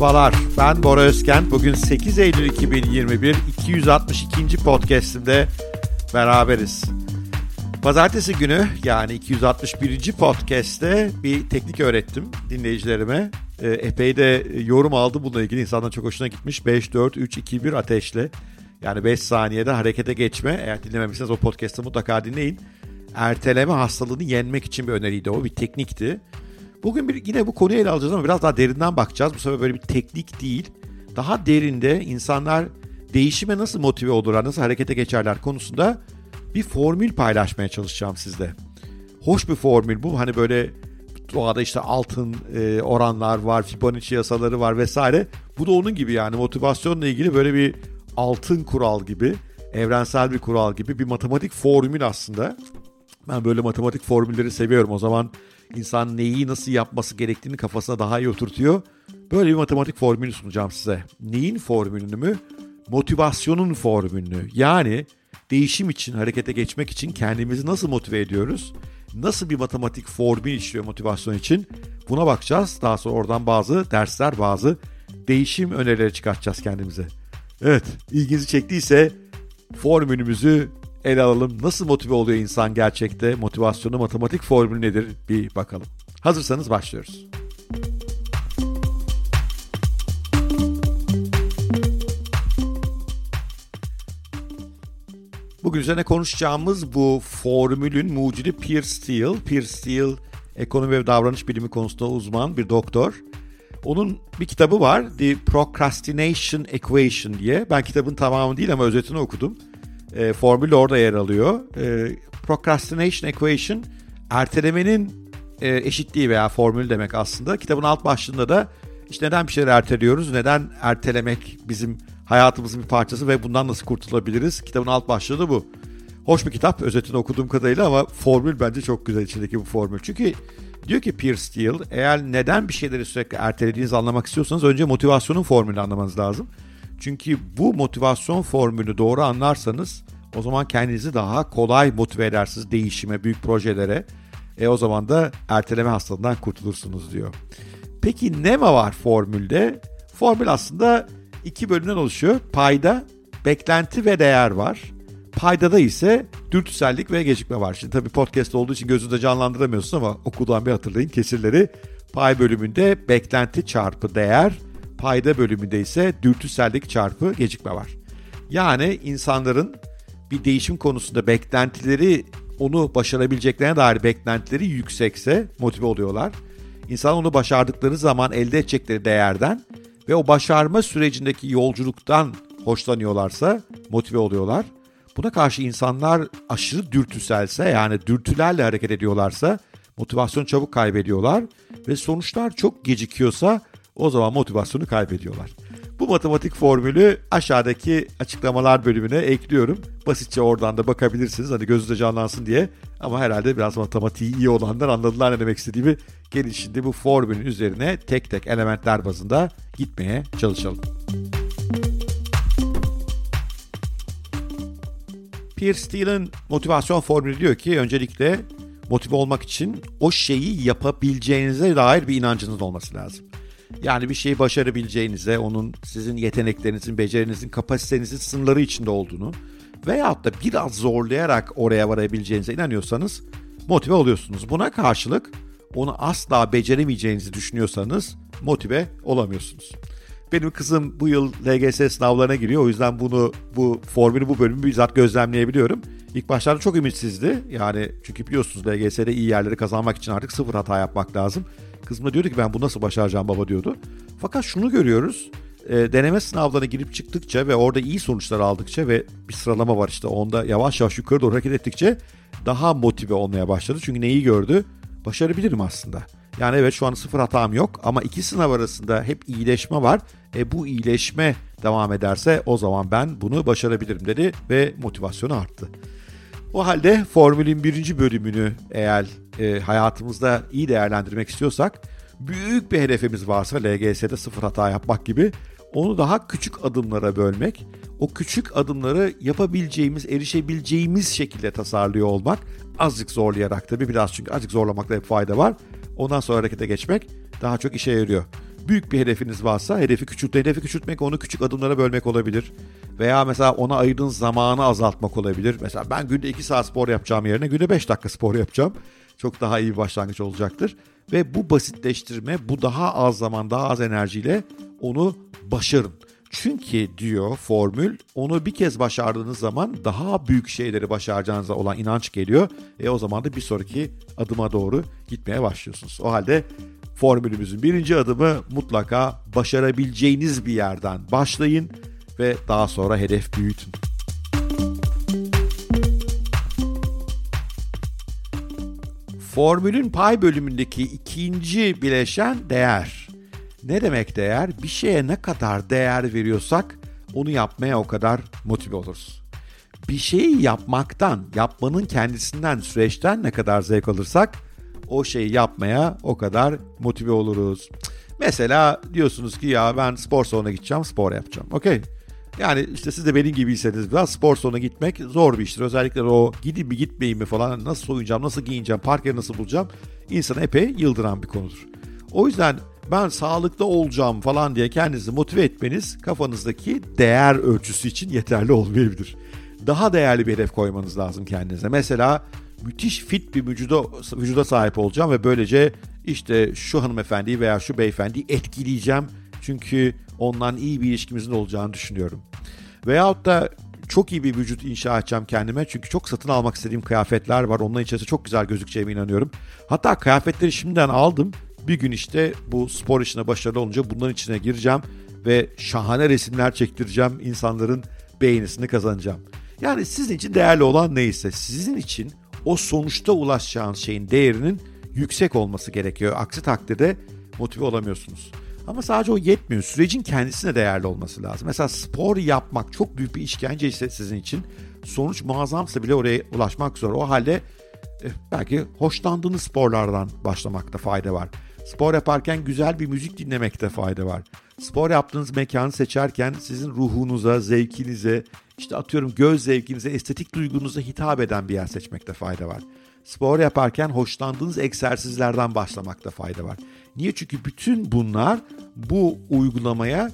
Merhabalar, ben Bora Özkent. Bugün 8 Eylül 2021, 262. podcastimde beraberiz. Pazartesi günü yani 261. podcast'te bir teknik öğrettim dinleyicilerime. E, epey de yorum aldı bununla ilgili. İnsanların çok hoşuna gitmiş. 5, 4, 3, 2, 1 ateşle. Yani 5 saniyede harekete geçme. Eğer dinlememişseniz o podcast'ı mutlaka dinleyin. Erteleme hastalığını yenmek için bir öneriydi o. Bir teknikti. Bugün bir, yine bu konuyu ele alacağız ama biraz daha derinden bakacağız. Bu sefer böyle bir teknik değil. Daha derinde insanlar değişime nasıl motive olurlar, nasıl harekete geçerler konusunda bir formül paylaşmaya çalışacağım sizle. Hoş bir formül bu. Hani böyle doğada işte altın e, oranlar var, Fibonacci yasaları var vesaire. Bu da onun gibi yani motivasyonla ilgili böyle bir altın kural gibi, evrensel bir kural gibi bir matematik formül aslında. Ben böyle matematik formülleri seviyorum. O zaman insan neyi nasıl yapması gerektiğini kafasına daha iyi oturtuyor. Böyle bir matematik formülü sunacağım size. Neyin formülünü mü? Motivasyonun formülünü. Yani değişim için, harekete geçmek için kendimizi nasıl motive ediyoruz? Nasıl bir matematik formül işliyor motivasyon için? Buna bakacağız. Daha sonra oradan bazı dersler, bazı değişim önerileri çıkartacağız kendimize. Evet, ilginizi çektiyse formülümüzü ele alalım. Nasıl motive oluyor insan gerçekte? Motivasyonu matematik formülü nedir? Bir bakalım. Hazırsanız başlıyoruz. Bugün üzerine konuşacağımız bu formülün mucidi Pierre Steele. Pierre Steele ekonomi ve davranış bilimi konusunda uzman bir doktor. Onun bir kitabı var The Procrastination Equation diye. Ben kitabın tamamı değil ama özetini okudum. E, formül orada yer alıyor. E, procrastination Equation ertelemenin e, eşitliği veya formül demek aslında. Kitabın alt başlığında da işte neden bir şeyler erteliyoruz, neden ertelemek bizim hayatımızın bir parçası ve bundan nasıl kurtulabiliriz? Kitabın alt başlığı da bu. Hoş bir kitap özetini okuduğum kadarıyla ama formül bence çok güzel içindeki bu formül. Çünkü diyor ki Pierce Steele eğer neden bir şeyleri sürekli ertelediğinizi anlamak istiyorsanız önce motivasyonun formülünü anlamanız lazım. Çünkü bu motivasyon formülünü doğru anlarsanız o zaman kendinizi daha kolay motive edersiniz değişime, büyük projelere. E o zaman da erteleme hastalığından kurtulursunuz diyor. Peki ne mi var formülde? Formül aslında iki bölümden oluşuyor. Payda, beklenti ve değer var. Paydada ise dürtüsellik ve gecikme var. Şimdi tabii podcast olduğu için gözünüzde canlandıramıyorsun ama okuldan bir hatırlayın kesirleri. Pay bölümünde beklenti çarpı değer, payda bölümünde ise dürtüsellik çarpı gecikme var. Yani insanların bir değişim konusunda beklentileri onu başarabileceklerine dair beklentileri yüksekse motive oluyorlar. İnsan onu başardıkları zaman elde edecekleri değerden ve o başarma sürecindeki yolculuktan hoşlanıyorlarsa motive oluyorlar. Buna karşı insanlar aşırı dürtüselse yani dürtülerle hareket ediyorlarsa motivasyon çabuk kaybediyorlar ve sonuçlar çok gecikiyorsa o zaman motivasyonu kaybediyorlar. Bu matematik formülü aşağıdaki açıklamalar bölümüne ekliyorum. Basitçe oradan da bakabilirsiniz hani gözünüzde canlansın diye. Ama herhalde biraz matematiği iyi olanlar anladılar ne demek istediğimi. Gelin şimdi bu formülün üzerine tek tek elementler bazında gitmeye çalışalım. Pierre Steele'in motivasyon formülü diyor ki öncelikle motive olmak için o şeyi yapabileceğinize dair bir inancınız olması lazım. Yani bir şeyi başarabileceğinize, onun sizin yeteneklerinizin, becerinizin, kapasitenizin sınırları içinde olduğunu veyahut da biraz zorlayarak oraya varabileceğinize inanıyorsanız motive oluyorsunuz. Buna karşılık onu asla beceremeyeceğinizi düşünüyorsanız motive olamıyorsunuz. Benim kızım bu yıl LGS sınavlarına giriyor. O yüzden bunu bu formülü bu bölümü bizzat gözlemleyebiliyorum. İlk başlarda çok ümitsizdi. Yani çünkü biliyorsunuz LGS'de iyi yerleri kazanmak için artık sıfır hata yapmak lazım. Kızım da diyordu ki ben bu nasıl başaracağım baba diyordu. Fakat şunu görüyoruz. E, deneme sınavlarına girip çıktıkça ve orada iyi sonuçlar aldıkça ve bir sıralama var işte onda yavaş yavaş yukarı doğru hareket ettikçe daha motive olmaya başladı. Çünkü neyi gördü? Başarabilirim aslında. Yani evet şu an sıfır hatam yok ama iki sınav arasında hep iyileşme var. E bu iyileşme devam ederse o zaman ben bunu başarabilirim dedi ve motivasyonu arttı. O halde formülün birinci bölümünü eğer e, hayatımızda iyi değerlendirmek istiyorsak büyük bir hedefimiz varsa LGS'de sıfır hata yapmak gibi onu daha küçük adımlara bölmek, o küçük adımları yapabileceğimiz, erişebileceğimiz şekilde tasarlıyor olmak, azıcık zorlayarak tabii biraz çünkü azıcık zorlamakta hep fayda var. Ondan sonra harekete geçmek daha çok işe yarıyor. Büyük bir hedefiniz varsa hedefi küçült. Hedefi küçültmek onu küçük adımlara bölmek olabilir. Veya mesela ona ayırdığınız zamanı azaltmak olabilir. Mesela ben günde 2 saat spor yapacağım yerine günde 5 dakika spor yapacağım. Çok daha iyi bir başlangıç olacaktır. Ve bu basitleştirme, bu daha az zaman, daha az enerjiyle onu başarın. Çünkü diyor formül onu bir kez başardığınız zaman daha büyük şeyleri başaracağınıza olan inanç geliyor. E o zaman da bir sonraki adıma doğru gitmeye başlıyorsunuz. O halde formülümüzün birinci adımı mutlaka başarabileceğiniz bir yerden başlayın ve daha sonra hedef büyütün. Formülün pay bölümündeki ikinci bileşen değer. Ne demek değer? Bir şeye ne kadar değer veriyorsak onu yapmaya o kadar motive oluruz. Bir şeyi yapmaktan, yapmanın kendisinden, süreçten ne kadar zevk alırsak o şeyi yapmaya o kadar motive oluruz. Mesela diyorsunuz ki ya ben spor salonuna gideceğim, spor yapacağım. Okey. Yani işte siz de benim gibiyseniz biraz spor salonuna gitmek zor bir iştir. Özellikle o gideyim mi gitmeyeyim mi falan nasıl soyunacağım, nasıl giyineceğim, park yeri nasıl bulacağım insanı epey yıldıran bir konudur. O yüzden ben sağlıklı olacağım falan diye kendinizi motive etmeniz kafanızdaki değer ölçüsü için yeterli olmayabilir. Daha değerli bir hedef koymanız lazım kendinize. Mesela müthiş fit bir vücuda, vücuda sahip olacağım ve böylece işte şu hanımefendiyi veya şu beyefendiyi etkileyeceğim. Çünkü ondan iyi bir ilişkimizin olacağını düşünüyorum. Veyahut da çok iyi bir vücut inşa edeceğim kendime. Çünkü çok satın almak istediğim kıyafetler var. Onların içerisinde çok güzel gözükeceğime inanıyorum. Hatta kıyafetleri şimdiden aldım. Bir gün işte bu spor işine başarılı olunca bunların içine gireceğim ve şahane resimler çektireceğim. insanların beğenisini kazanacağım. Yani sizin için değerli olan neyse sizin için o sonuçta ulaşacağınız şeyin değerinin yüksek olması gerekiyor. Aksi takdirde motive olamıyorsunuz. Ama sadece o yetmiyor. Sürecin kendisine değerli olması lazım. Mesela spor yapmak çok büyük bir işkence ise sizin için sonuç muazzamsa bile oraya ulaşmak zor. O halde eh, belki hoşlandığınız sporlardan başlamakta fayda var. Spor yaparken güzel bir müzik dinlemekte fayda var. Spor yaptığınız mekanı seçerken sizin ruhunuza, zevkinize, işte atıyorum göz zevkinize, estetik duygunuza hitap eden bir yer seçmekte fayda var. Spor yaparken hoşlandığınız egzersizlerden başlamakta fayda var. Niye? Çünkü bütün bunlar bu uygulamaya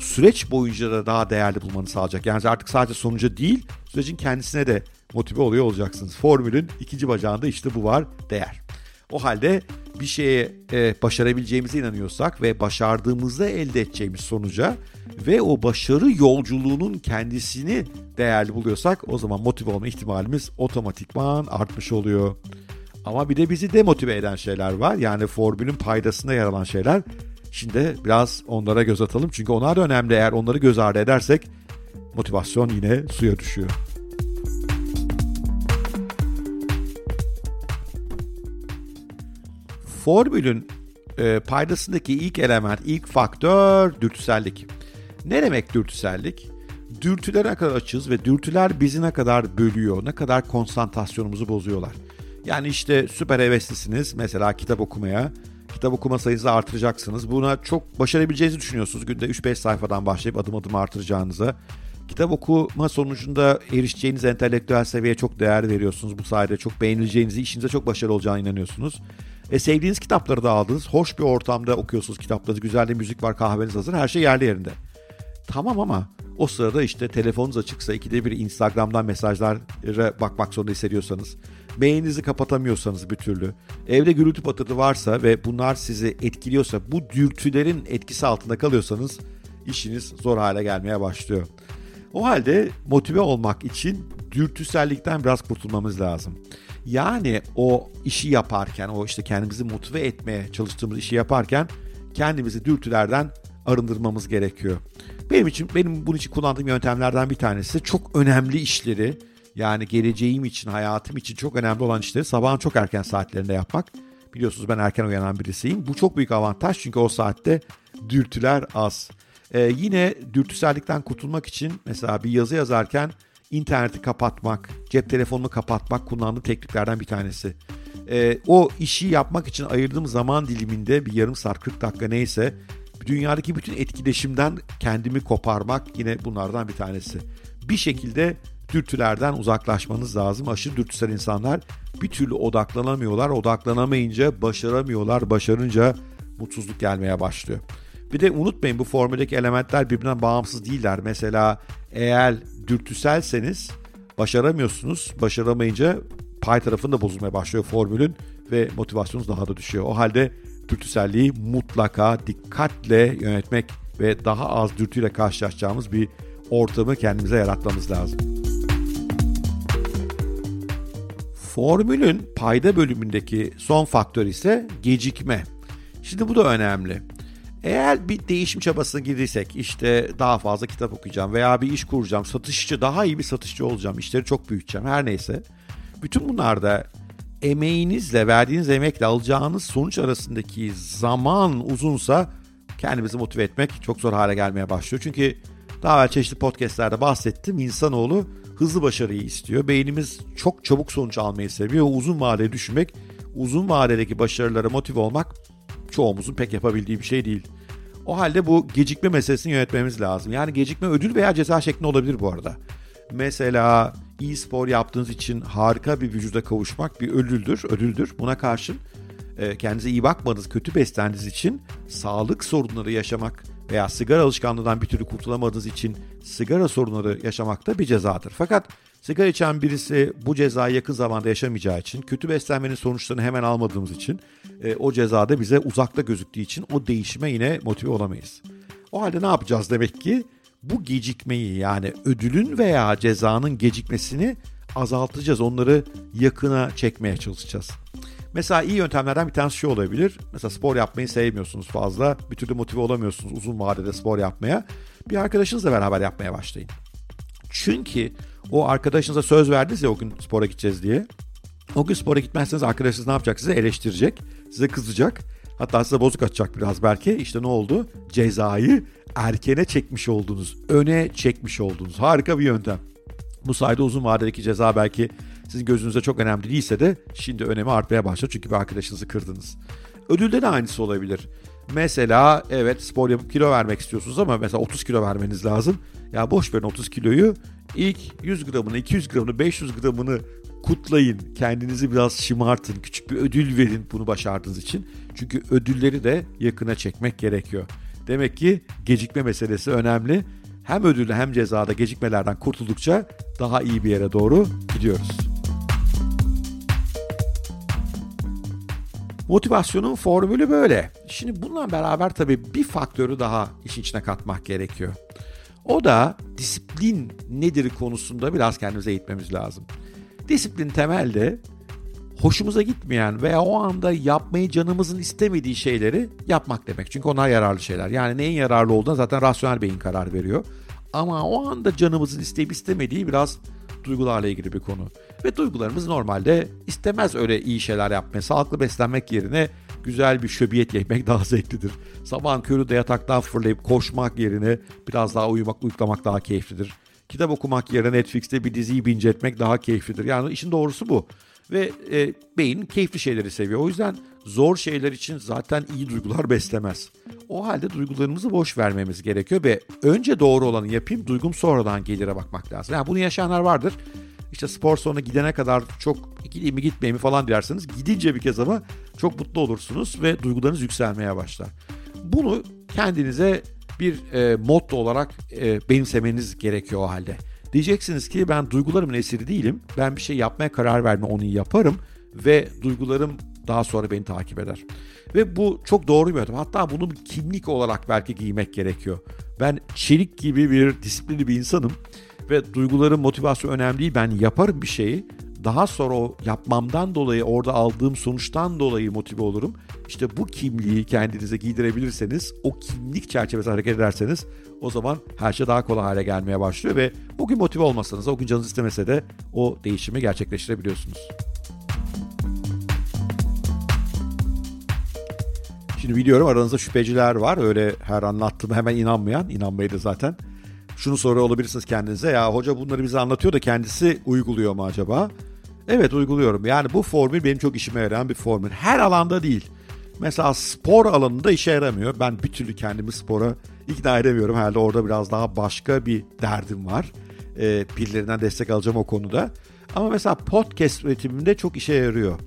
süreç boyunca da daha değerli bulmanı sağlayacak. Yani artık sadece sonuca değil, sürecin kendisine de motive oluyor olacaksınız. Formülün ikinci bacağında işte bu var, değer. O halde bir şeye e, başarabileceğimize inanıyorsak ve başardığımızda elde edeceğimiz sonuca ve o başarı yolculuğunun kendisini değerli buluyorsak o zaman motive olma ihtimalimiz otomatikman artmış oluyor. Ama bir de bizi demotive eden şeyler var. Yani formülün paydasında yer alan şeyler. Şimdi biraz onlara göz atalım. Çünkü onlar da önemli. Eğer onları göz ardı edersek motivasyon yine suya düşüyor. Formülün e, paydasındaki ilk element, ilk faktör dürtüsellik. Ne demek dürtüsellik? Dürtülere kadar açız ve dürtüler bizi ne kadar bölüyor, ne kadar konsantrasyonumuzu bozuyorlar. Yani işte süper heveslisiniz mesela kitap okumaya. Kitap okuma sayınızı artıracaksınız. Buna çok başarabileceğinizi düşünüyorsunuz. Günde 3-5 sayfadan başlayıp adım adım artıracağınıza. Kitap okuma sonucunda erişeceğiniz entelektüel seviyeye çok değer veriyorsunuz. Bu sayede çok beğenileceğinizi, işinize çok başarılı olacağını inanıyorsunuz. E sevdiğiniz kitapları da aldınız. Hoş bir ortamda okuyorsunuz kitapları. Güzel de müzik var, kahveniz hazır. Her şey yerli yerinde. Tamam ama o sırada işte telefonunuz açıksa ikide bir Instagram'dan mesajlara bakmak zorunda hissediyorsanız, beyninizi kapatamıyorsanız bir türlü, evde gürültü patırtı varsa ve bunlar sizi etkiliyorsa, bu dürtülerin etkisi altında kalıyorsanız işiniz zor hale gelmeye başlıyor. O halde motive olmak için dürtüsellikten biraz kurtulmamız lazım. Yani o işi yaparken, o işte kendimizi motive etmeye çalıştığımız işi yaparken kendimizi dürtülerden arındırmamız gerekiyor. Benim için benim bunun için kullandığım yöntemlerden bir tanesi çok önemli işleri yani geleceğim için, hayatım için çok önemli olan işleri sabahın çok erken saatlerinde yapmak. Biliyorsunuz ben erken uyanan birisiyim. Bu çok büyük avantaj çünkü o saatte dürtüler az. Ee, yine dürtüsellikten kurtulmak için mesela bir yazı yazarken interneti kapatmak, cep telefonunu kapatmak kullandığım tekniklerden bir tanesi. Ee, o işi yapmak için ayırdığım zaman diliminde bir yarım saat 40 dakika neyse dünyadaki bütün etkileşimden kendimi koparmak yine bunlardan bir tanesi. Bir şekilde dürtülerden uzaklaşmanız lazım. Aşırı dürtüsel insanlar bir türlü odaklanamıyorlar. Odaklanamayınca başaramıyorlar. Başarınca mutsuzluk gelmeye başlıyor. Bir de unutmayın bu formüldeki elementler birbirinden bağımsız değiller. Mesela eğer dürtüselseniz başaramıyorsunuz. Başaramayınca pay tarafında bozulmaya başlıyor formülün ve motivasyonunuz daha da düşüyor. O halde dürtüselliği mutlaka dikkatle yönetmek ve daha az dürtüyle karşılaşacağımız bir ortamı kendimize yaratmamız lazım. Formülün payda bölümündeki son faktör ise gecikme. Şimdi bu da önemli. Eğer bir değişim çabasına girdiysek işte daha fazla kitap okuyacağım veya bir iş kuracağım, satışçı daha iyi bir satışçı olacağım, işleri çok büyüteceğim her neyse. Bütün bunlarda emeğinizle, verdiğiniz emekle alacağınız sonuç arasındaki zaman uzunsa kendimizi motive etmek çok zor hale gelmeye başlıyor. Çünkü daha evvel çeşitli podcastlerde bahsettim. İnsanoğlu hızlı başarıyı istiyor. Beynimiz çok çabuk sonuç almayı seviyor. Uzun vadeli düşünmek, uzun vadedeki başarılara motive olmak çoğumuzun pek yapabildiği bir şey değil. O halde bu gecikme meselesini yönetmemiz lazım. Yani gecikme ödül veya ceza şeklinde olabilir bu arada. Mesela iyi spor yaptığınız için harika bir vücuda kavuşmak bir ödüldür, ödüldür. Buna karşın e, kendinize iyi bakmadığınız, kötü beslendiğiniz için sağlık sorunları yaşamak veya sigara alışkanlığından bir türlü kurtulamadığınız için sigara sorunları yaşamak da bir cezadır. Fakat sigara içen birisi bu cezayı yakın zamanda yaşamayacağı için, kötü beslenmenin sonuçlarını hemen almadığımız için e, o cezada bize uzakta gözüktüğü için o değişime yine motive olamayız. O halde ne yapacağız demek ki? Bu gecikmeyi yani ödülün veya cezanın gecikmesini azaltacağız. Onları yakına çekmeye çalışacağız. Mesela iyi yöntemlerden bir tanesi şu olabilir. Mesela spor yapmayı sevmiyorsunuz fazla. Bir türlü motive olamıyorsunuz uzun vadede spor yapmaya. Bir arkadaşınızla beraber yapmaya başlayın. Çünkü o arkadaşınıza söz verdiniz ya o gün spora gideceğiz diye. O gün spora gitmezseniz arkadaşınız ne yapacak size? Eleştirecek, size kızacak. Hatta size bozuk atacak biraz belki. İşte ne oldu? Cezayı erkene çekmiş oldunuz. Öne çekmiş oldunuz. Harika bir yöntem. Bu sayede uzun vadedeki ceza belki sizin gözünüzde çok önemli değilse de şimdi önemi artmaya başladı çünkü bir arkadaşınızı kırdınız. Ödülde de aynısı olabilir. Mesela evet spor yapıp kilo vermek istiyorsunuz ama mesela 30 kilo vermeniz lazım. Ya boş verin 30 kiloyu ilk 100 gramını, 200 gramını, 500 gramını kutlayın. Kendinizi biraz şımartın. Küçük bir ödül verin bunu başardığınız için. Çünkü ödülleri de yakına çekmek gerekiyor. Demek ki gecikme meselesi önemli. Hem ödülle hem cezada gecikmelerden kurtuldukça daha iyi bir yere doğru gidiyoruz. Motivasyonun formülü böyle. Şimdi bununla beraber tabii bir faktörü daha işin içine katmak gerekiyor. O da disiplin nedir konusunda biraz kendimize eğitmemiz lazım. Disiplin temelde hoşumuza gitmeyen veya o anda yapmayı canımızın istemediği şeyleri yapmak demek. Çünkü onlar yararlı şeyler. Yani neyin yararlı olduğuna zaten rasyonel beyin karar veriyor. Ama o anda canımızın isteyip istemediği biraz duygularla ilgili bir konu. Ve duygularımız normalde istemez öyle iyi şeyler yapmayı. Sağlıklı beslenmek yerine güzel bir şöbiyet yemek daha zevklidir. Sabahın körü de yataktan fırlayıp koşmak yerine biraz daha uyumak, uyuklamak daha keyiflidir. Kitap okumak yerine Netflix'te bir diziyi binge etmek daha keyiflidir. Yani işin doğrusu bu. Ve e, beyin keyifli şeyleri seviyor. O yüzden zor şeyler için zaten iyi duygular beslemez. O halde duygularımızı boş vermemiz gerekiyor ve önce doğru olanı yapayım, duygum sonradan gelire bakmak lazım. Yani bunu yaşayanlar vardır. İşte spor salonuna gidene kadar çok gideyim mi gitmeyeyim mi falan derseniz gidince bir kez ama çok mutlu olursunuz ve duygularınız yükselmeye başlar. Bunu kendinize bir e, motto olarak e, benimsemeniz gerekiyor o halde. Diyeceksiniz ki ben duygularımın esiri değilim. Ben bir şey yapmaya karar verme onu yaparım ve duygularım daha sonra beni takip eder. Ve bu çok doğru bir yöntem. Hatta bunu bir kimlik olarak belki giymek gerekiyor. Ben çelik gibi bir disiplinli bir insanım ve duyguların motivasyonu önemli değil. Ben yaparım bir şeyi. Daha sonra o yapmamdan dolayı orada aldığım sonuçtan dolayı motive olurum. İşte bu kimliği kendinize giydirebilirseniz, o kimlik çerçevesinde hareket ederseniz o zaman her şey daha kolay hale gelmeye başlıyor ve bugün motive olmasanız, o gün canınız istemese de o değişimi gerçekleştirebiliyorsunuz. Şimdi biliyorum aranızda şüpheciler var. Öyle her anlattığımı hemen inanmayan, inanmayı da zaten. Şunu soruyor olabilirsiniz kendinize. Ya hoca bunları bize anlatıyor da kendisi uyguluyor mu acaba? Evet uyguluyorum. Yani bu formül benim çok işime yarayan bir formül. Her alanda değil. Mesela spor alanında işe yaramıyor. Ben bir türlü kendimi spora ikna edemiyorum. Herhalde orada biraz daha başka bir derdim var. E, birilerinden destek alacağım o konuda. Ama mesela podcast üretiminde çok işe yarıyor.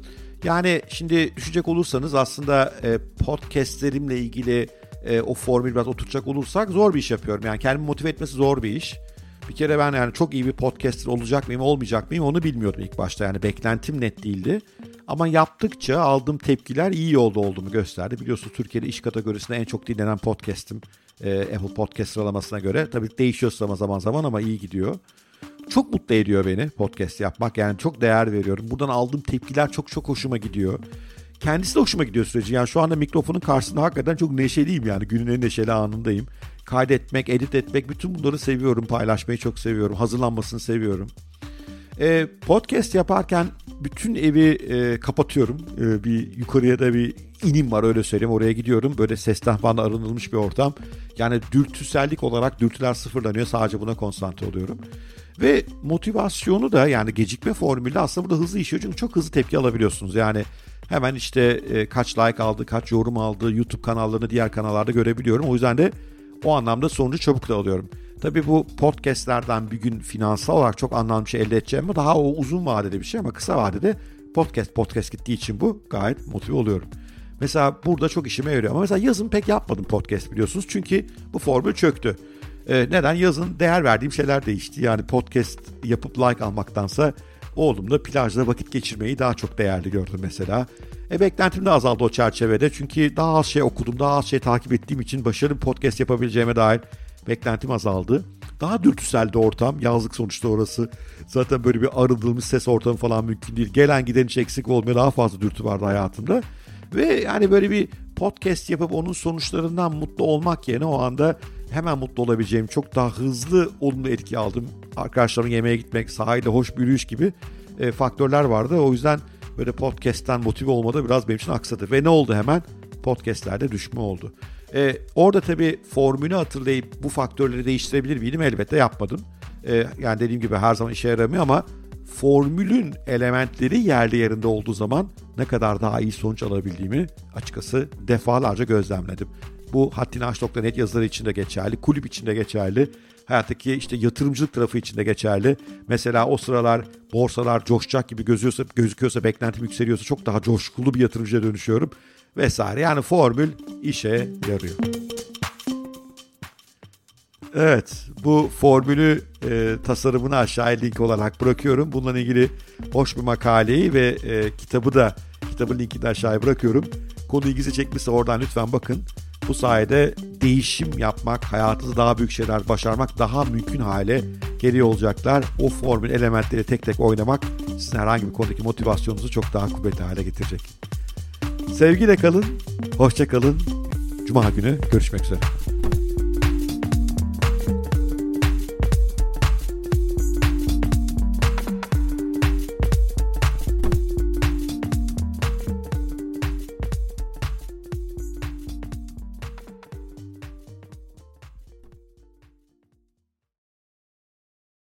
Yani şimdi düşünecek olursanız aslında e, podcastlerimle ilgili e, o formül biraz oturacak olursak zor bir iş yapıyorum. Yani kendimi motive etmesi zor bir iş. Bir kere ben yani çok iyi bir podcaster olacak mıyım olmayacak mıyım onu bilmiyordum ilk başta. Yani beklentim net değildi. Ama yaptıkça aldığım tepkiler iyi yolda olduğumu gösterdi. Biliyorsunuz Türkiye'de iş kategorisinde en çok dinlenen podcast'im. E, Apple Podcast sıralamasına göre. Tabii değişiyor sıralama zaman zaman ama iyi gidiyor. Çok mutlu ediyor beni podcast yapmak. Yani çok değer veriyorum. Buradan aldığım tepkiler çok çok hoşuma gidiyor. Kendisi de hoşuma gidiyor süreci. Yani şu anda mikrofonun karşısında hakikaten çok neşeliyim yani. Günün en neşeli anındayım. Kaydetmek, edit etmek bütün bunları seviyorum. Paylaşmayı çok seviyorum. Hazırlanmasını seviyorum. E, podcast yaparken bütün evi e, kapatıyorum. E, bir yukarıya da bir inim var öyle söyleyeyim. Oraya gidiyorum. Böyle sesten falan arınılmış bir ortam. Yani dürtüsellik olarak dürtüler sıfırlanıyor. Sadece buna konsantre oluyorum. Ve motivasyonu da yani gecikme formülü aslında burada hızlı işiyor. Çünkü çok hızlı tepki alabiliyorsunuz. Yani hemen işte e, kaç like aldı, kaç yorum aldı, YouTube kanallarını diğer kanallarda görebiliyorum. O yüzden de o anlamda sonucu çabuk da alıyorum. Tabii bu podcastlerden bir gün finansal olarak çok anlamlı bir şey elde edeceğim ama daha o uzun vadede bir şey ama kısa vadede podcast podcast gittiği için bu gayet motive oluyorum. Mesela burada çok işime yarıyor ama mesela yazın pek yapmadım podcast biliyorsunuz çünkü bu formül çöktü. Ee, neden? Yazın değer verdiğim şeyler değişti. Yani podcast yapıp like almaktansa oğlumla plajda vakit geçirmeyi daha çok değerli gördüm mesela. E beklentim de azaldı o çerçevede. Çünkü daha az şey okudum, daha az şey takip ettiğim için başarılı podcast yapabileceğime dair beklentim azaldı. Daha dürtüseldi ortam. Yazlık sonuçta orası. Zaten böyle bir arındırılmış ses ortamı falan mümkün değil. Gelen giden hiç eksik olmuyor. Daha fazla dürtü vardı hayatımda. Ve yani böyle bir podcast yapıp onun sonuçlarından mutlu olmak yerine o anda hemen mutlu olabileceğim çok daha hızlı olumlu etki aldım. Arkadaşlarımla yemeğe gitmek, sahilde hoş bir yürüyüş gibi e, faktörler vardı. O yüzden böyle podcast'ten motive olmada biraz benim için aksadı. Ve ne oldu hemen? Podcast'lerde düşme oldu. E, orada tabii formülü hatırlayıp bu faktörleri değiştirebilir miydim? Elbette yapmadım. E, yani dediğim gibi her zaman işe yaramıyor ama formülün elementleri yerli yerinde olduğu zaman ne kadar daha iyi sonuç alabildiğimi açıkçası defalarca gözlemledim. Bu hattinaş.net yazıları için de geçerli, kulüp için de geçerli, hayattaki işte yatırımcılık tarafı için de geçerli. Mesela o sıralar borsalar coşacak gibi gözüyorsa, gözüküyorsa, beklentim yükseliyorsa çok daha coşkulu bir yatırımcıya dönüşüyorum vesaire. Yani formül işe yarıyor. Evet, bu formülü e, tasarımını aşağıya link olarak bırakıyorum. Bununla ilgili hoş bir makaleyi ve e, kitabı da kitabın linkini aşağıya bırakıyorum. Konu ilginizi çekmişse oradan lütfen bakın. Bu sayede değişim yapmak, hayatınızda daha büyük şeyler başarmak daha mümkün hale geliyor olacaklar. O formül elementleri tek tek oynamak sizin herhangi bir konudaki motivasyonunuzu çok daha kuvvetli hale getirecek. Sevgiyle kalın, hoşça kalın. Cuma günü görüşmek üzere.